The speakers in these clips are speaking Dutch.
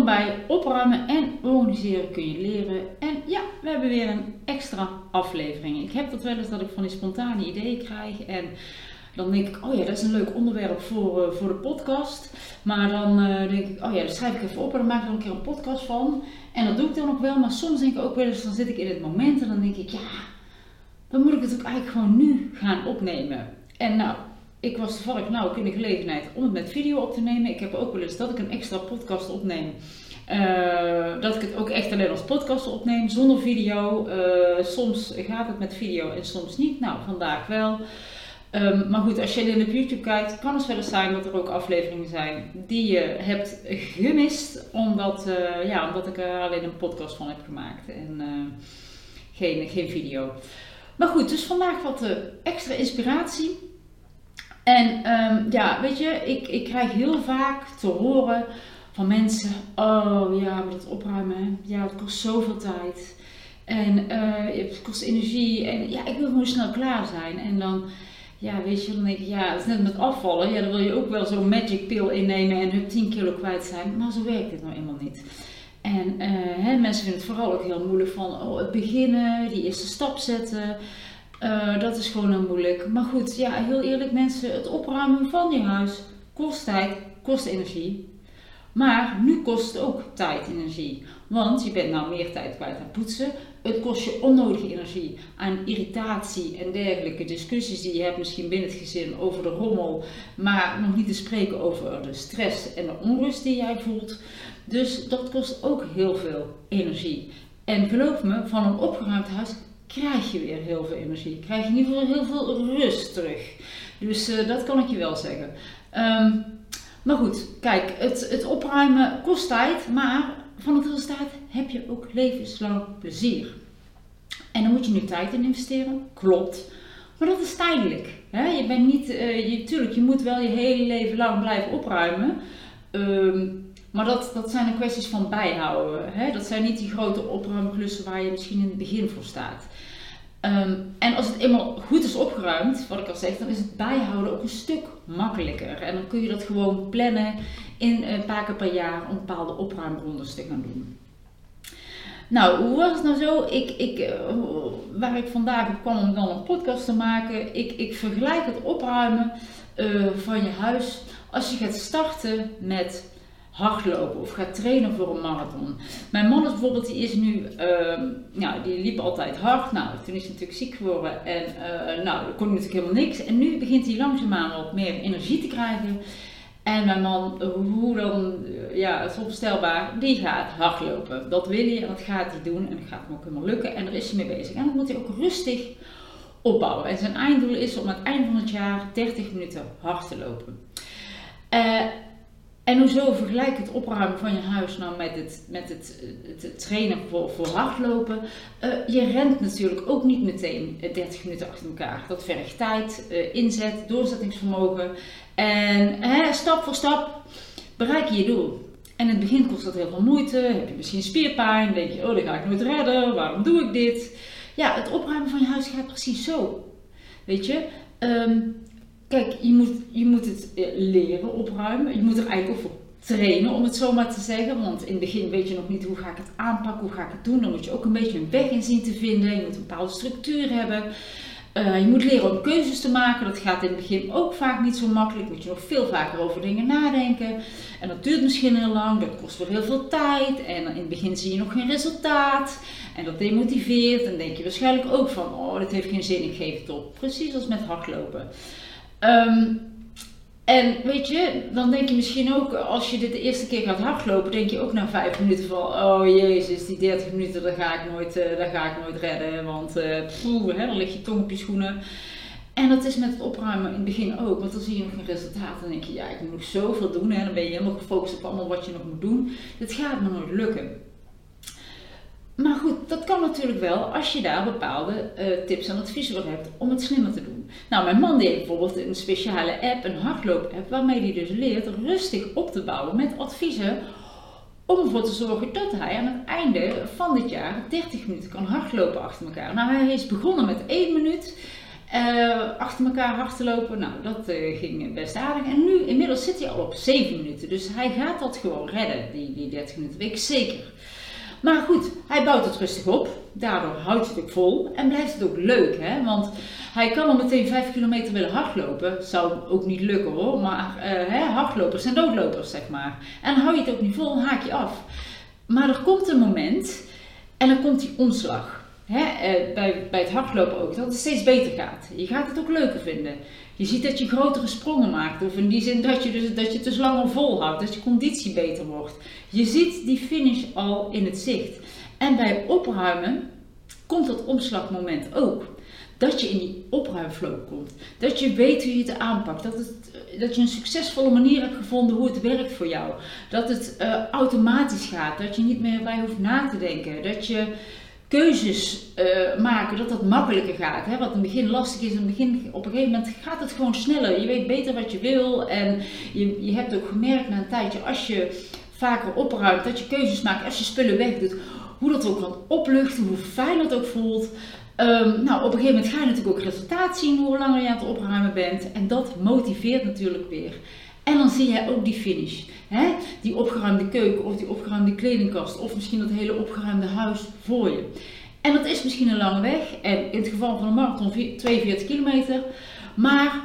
Bij Opruimen en Organiseren kun je leren. En ja, we hebben weer een extra aflevering. Ik heb dat wel eens dat ik van die spontane ideeën krijg en dan denk ik, oh ja, dat is een leuk onderwerp voor, uh, voor de podcast. Maar dan uh, denk ik, oh ja, dat schrijf ik even op en dan maak ik er een keer een podcast van. En dat doe ik dan ook wel, maar soms denk ik ook wel eens, dan zit ik in het moment en dan denk ik, ja, dan moet ik het ook eigenlijk gewoon nu gaan opnemen. En nou, ik was toevallig nou ook in de gelegenheid om het met video op te nemen. Ik heb ook wel eens dat ik een extra podcast opneem. Uh, dat ik het ook echt alleen als podcast opneem, zonder video. Uh, soms gaat het met video en soms niet. Nou, vandaag wel. Um, maar goed, als je in op YouTube kijkt, kan het wel eens zijn dat er ook afleveringen zijn die je hebt gemist, omdat, uh, ja, omdat ik er alleen een podcast van heb gemaakt en geen, geen video. Maar goed, dus vandaag wat extra inspiratie. En um, ja, weet je, ik, ik krijg heel vaak te horen van mensen: Oh ja, maar dat opruimen, ja, het kost zoveel tijd. En uh, het kost energie. En ja, ik wil gewoon snel klaar zijn. En dan, ja, weet je, dan denk ik: Ja, het is net met afvallen. Ja, dan wil je ook wel zo'n magic pill innemen en hun 10 kilo kwijt zijn. Maar zo werkt het nou eenmaal niet. En uh, hè, mensen vinden het vooral ook heel moeilijk van oh, het beginnen, die eerste stap zetten. Uh, dat is gewoon heel moeilijk. Maar goed, ja, heel eerlijk mensen, het opruimen van je huis kost tijd, kost energie. Maar nu kost het ook tijd en energie. Want je bent nou meer tijd kwijt aan poetsen. Het kost je onnodige energie aan irritatie en dergelijke discussies die je hebt misschien binnen het gezin over de rommel. Maar nog niet te spreken over de stress en de onrust die jij voelt. Dus dat kost ook heel veel energie. En geloof me, van een opgeruimd huis krijg je weer heel veel energie. Krijg je in ieder geval heel veel rust terug. Dus uh, dat kan ik je wel zeggen. Um, maar goed, kijk, het, het opruimen kost tijd, maar van het resultaat heb je ook levenslang plezier. En dan moet je nu tijd in investeren, klopt. Maar dat is tijdelijk. Hè? Je bent niet, uh, je, tuurlijk, je moet wel je hele leven lang blijven opruimen. Um, maar dat, dat zijn de kwesties van bijhouden. Hè? Dat zijn niet die grote opruimklussen waar je misschien in het begin voor staat. Um, en als het eenmaal goed is opgeruimd, wat ik al zeg, dan is het bijhouden ook een stuk makkelijker. En dan kun je dat gewoon plannen in een paar keer per jaar om bepaalde opruimrondes te gaan doen. Nou, hoe was het nou zo? Ik, ik, uh, waar ik vandaag op kwam om dan een podcast te maken, ik, ik vergelijk het opruimen uh, van je huis als je gaat starten met hardlopen of gaat trainen voor een marathon. Mijn man is bijvoorbeeld, die is nu, nou, die liep altijd hard. Nou, toen is hij natuurlijk ziek geworden en uh, nou, dat kon natuurlijk helemaal niks. En nu begint hij langzaamaan wat meer energie te krijgen. En mijn man, hoe dan, ja, het is onvoorstelbaar, die gaat hardlopen. Dat wil hij en dat gaat hij doen en dat gaat hem ook helemaal lukken en daar is hij mee bezig. En dan moet hij ook rustig opbouwen. En zijn einddoel is om aan het eind van het jaar 30 minuten hard te lopen. Uh, en hoezo vergelijk het opruimen van je huis nou met het, met het, het trainen voor, voor hardlopen? Uh, je rent natuurlijk ook niet meteen 30 minuten achter elkaar. Dat vergt tijd, uh, inzet, doorzettingsvermogen. En hè, stap voor stap bereik je je doel. En in het begin kost dat heel veel moeite. Heb je misschien spierpijn? Denk je, oh, dat ga ik nooit redden. Waarom doe ik dit? Ja, het opruimen van je huis gaat precies zo. Weet je? Um, Kijk, je moet, je moet het eh, leren opruimen. Je moet er eigenlijk ook voor trainen, om het zo maar te zeggen. Want in het begin weet je nog niet hoe ga ik het aanpakken, hoe ga ik het doen. Dan moet je ook een beetje een weg in zien te vinden. Je moet een bepaalde structuur hebben. Uh, je moet leren om keuzes te maken. Dat gaat in het begin ook vaak niet zo makkelijk. Moet je nog veel vaker over dingen nadenken. En dat duurt misschien heel lang. Dat kost weer heel veel tijd. En in het begin zie je nog geen resultaat. En dat demotiveert. En denk je waarschijnlijk ook van, oh, dit heeft geen zin, ik geef het op. Precies als met hardlopen. Um, en weet je, dan denk je misschien ook, als je dit de eerste keer gaat hardlopen, denk je ook na vijf minuten van, oh jezus, die 30 minuten, dat ga ik nooit, dat ga ik nooit redden, want uh, poeh, hè, dan lig je tong op je schoenen. En dat is met het opruimen in het begin ook, want dan zie je nog geen resultaat. Dan denk je, ja, ik moet nog zoveel doen. Hè. Dan ben je helemaal gefocust op allemaal wat je nog moet doen. Het gaat me nooit lukken. Maar goed, dat kan natuurlijk wel als je daar bepaalde uh, tips en adviezen voor hebt om het slimmer te doen. Nou, mijn man heeft bijvoorbeeld een speciale app, een hardloop-app, waarmee hij dus leert rustig op te bouwen met adviezen om ervoor te zorgen dat hij aan het einde van dit jaar 30 minuten kan hardlopen achter elkaar. Nou, hij is begonnen met 1 minuut Uh, achter elkaar hard te lopen. Nou, dat uh, ging best aardig. En nu, inmiddels zit hij al op 7 minuten. Dus hij gaat dat gewoon redden, die, die 30 minuten. Weet ik zeker. Maar goed, hij bouwt het rustig op. Daardoor houdt het ook vol. En blijft het ook leuk, hè. Want hij kan al meteen 5 kilometer willen hardlopen. Zou ook niet lukken hoor. Maar hè, hardlopers zijn doodlopers, zeg maar. En hou je het ook niet vol, haak je af. Maar er komt een moment en dan komt die omslag. Hè, eh, bij, bij het hardlopen ook, dat het steeds beter gaat. Je gaat het ook leuker vinden. Je ziet dat je grotere sprongen maakt. Of in die zin dat je, dus, dat je het dus langer volhoudt. Dat je conditie beter wordt. Je ziet die finish al in het zicht. En bij opruimen komt dat omslagmoment ook. Dat je in die opruimflow komt. Dat je weet hoe je het aanpakt. Dat, het, dat je een succesvolle manier hebt gevonden hoe het werkt voor jou. Dat het uh, automatisch gaat. Dat je niet meer bij hoeft na te denken. Dat je keuzes uh, maken, dat dat makkelijker gaat. Hè? Wat in het begin lastig is, in het begin, op een gegeven moment gaat het gewoon sneller. Je weet beter wat je wil en je, je hebt ook gemerkt na een tijdje, als je vaker opruimt, dat je keuzes maakt, als je spullen wegdoet, hoe dat ook kan opluchten, hoe fijn dat ook voelt. Um, nou, op een gegeven moment ga je natuurlijk ook resultaat zien hoe langer je aan het opruimen bent. En dat motiveert natuurlijk weer. En dan zie je ook die finish. Hè? Die opgeruimde keuken of die opgeruimde kledingkast of misschien dat hele opgeruimde huis voor je. En dat is misschien een lange weg en in het geval van een marathon 42 kilometer. Maar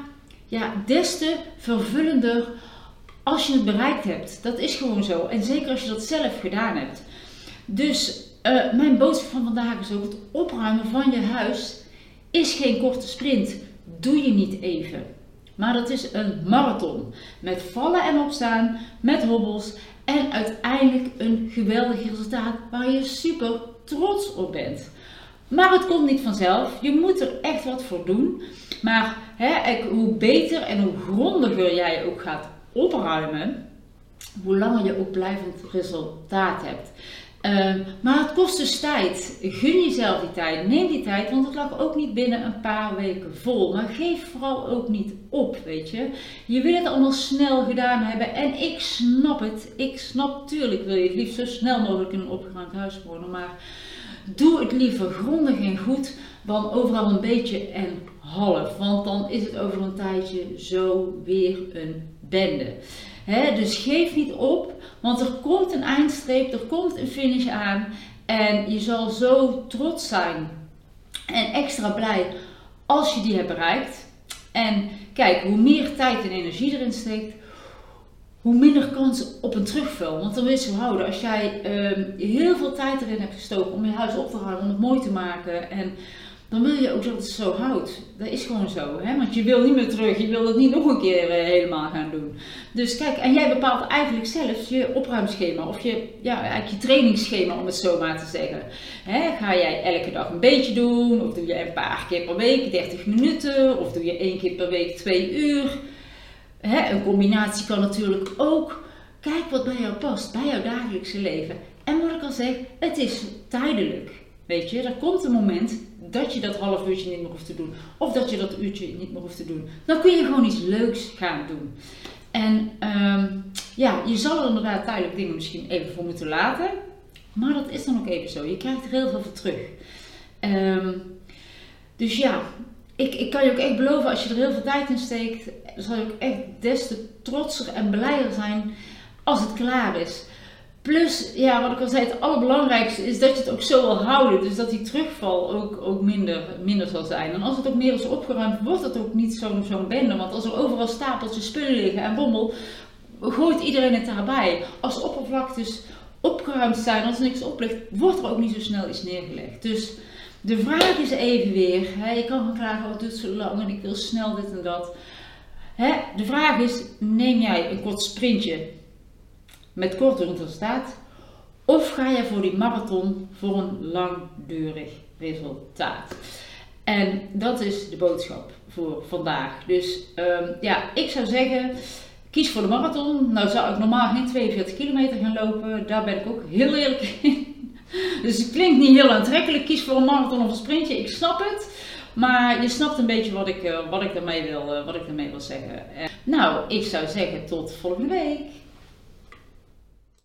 ja, des te vervullender als je het bereikt hebt. Dat is gewoon zo. En zeker als je dat zelf gedaan hebt. Dus uh, mijn boodschap van vandaag is ook: het opruimen van je huis is geen korte sprint. Doe je niet even. Maar dat is een marathon. Met vallen en opstaan, met hobbels en uiteindelijk een geweldig resultaat waar je super trots op bent. Maar het komt niet vanzelf. Je moet er echt wat voor doen. Maar hè, hoe beter en hoe grondiger jij ook gaat opruimen, hoe langer je ook blijvend resultaat hebt. Ehm, maar het kost dus tijd. Gun jezelf die tijd. Neem die tijd, want het lag ook niet binnen een paar weken vol. Maar geef vooral ook niet op, weet je. Je wil het allemaal snel gedaan hebben. En ik snap het. Ik snap, tuurlijk wil je het liefst zo snel mogelijk in een opgeruimd huis wonen. Maar doe het liever grondig en goed dan overal een beetje en half. Want dan is het over een tijdje zo weer een bende dus geef niet op, want er komt een eindstreep, er komt een finish aan en je zal zo trots zijn en extra blij als je die hebt bereikt. En kijk, hoe meer tijd en energie erin steekt, hoe minder kans op een terugval. Want dan wil je houden. Als jij uh, heel veel tijd erin hebt gestoken om je huis op te ruimen, om het mooi te maken en dan wil je ook dat het zo houdt. Dat is gewoon zo, hè? want je wil niet meer terug, je wil het niet nog een keer eh, helemaal gaan doen. Dus kijk, en jij bepaalt eigenlijk zelf je opruimschema of je, ja, eigenlijk je trainingsschema om het zo maar te zeggen. Hè? Ga jij elke dag een beetje doen of doe je een paar keer per week 30 minuten of doe je één keer per week 2 uur? Hè? Een combinatie kan natuurlijk ook. Kijk wat bij jou past, bij jouw dagelijkse leven. En wat ik al zeg, het is tijdelijk. Weet je, er komt een moment dat je dat half uurtje niet meer hoeft te doen. Of dat je dat uurtje niet meer hoeft te doen. Dan kun je gewoon iets leuks gaan doen. En um, ja, je zal er inderdaad tijdelijk dingen misschien even voor moeten laten. Maar dat is dan ook even zo. Je krijgt er heel veel voor terug. Um, dus ja, ik, ik kan je ook echt beloven, als je er heel veel tijd in steekt, zal je ook echt des te trotser en blijer zijn als het klaar is. Plus, ja, wat ik al zei, het allerbelangrijkste is dat je het ook zo wil houden. Dus dat die terugval ook, ook minder, minder zal zijn. En als het ook meer is opgeruimd, wordt het ook niet zo'n zo'n bende. Want als er overal stapeltjes spullen liggen en bommel, gooit iedereen het daarbij. Als oppervlaktes opgeruimd zijn, als er niks op ligt, wordt er ook niet zo snel iets neergelegd. Dus de vraag is even weer, hè, je kan gaan oh, het duurt zo lang en ik wil snel dit en dat. Hè, de vraag is, neem jij een kort sprintje met kortdurend resultaat? Of ga je voor die marathon voor een langdurig resultaat? En dat is de boodschap voor vandaag. Dus um, ja, ik zou zeggen, kies voor de marathon. Nou zou ik normaal geen 42 kilometer gaan lopen. Daar ben ik ook heel eerlijk in. Dus het klinkt niet heel aantrekkelijk. Kies voor een marathon of een sprintje. Ik snap het. Maar je snapt een beetje wat ik, uh, wat ik, daarmee, wil, uh, wat ik daarmee wil zeggen. Nou, ik zou zeggen tot volgende week.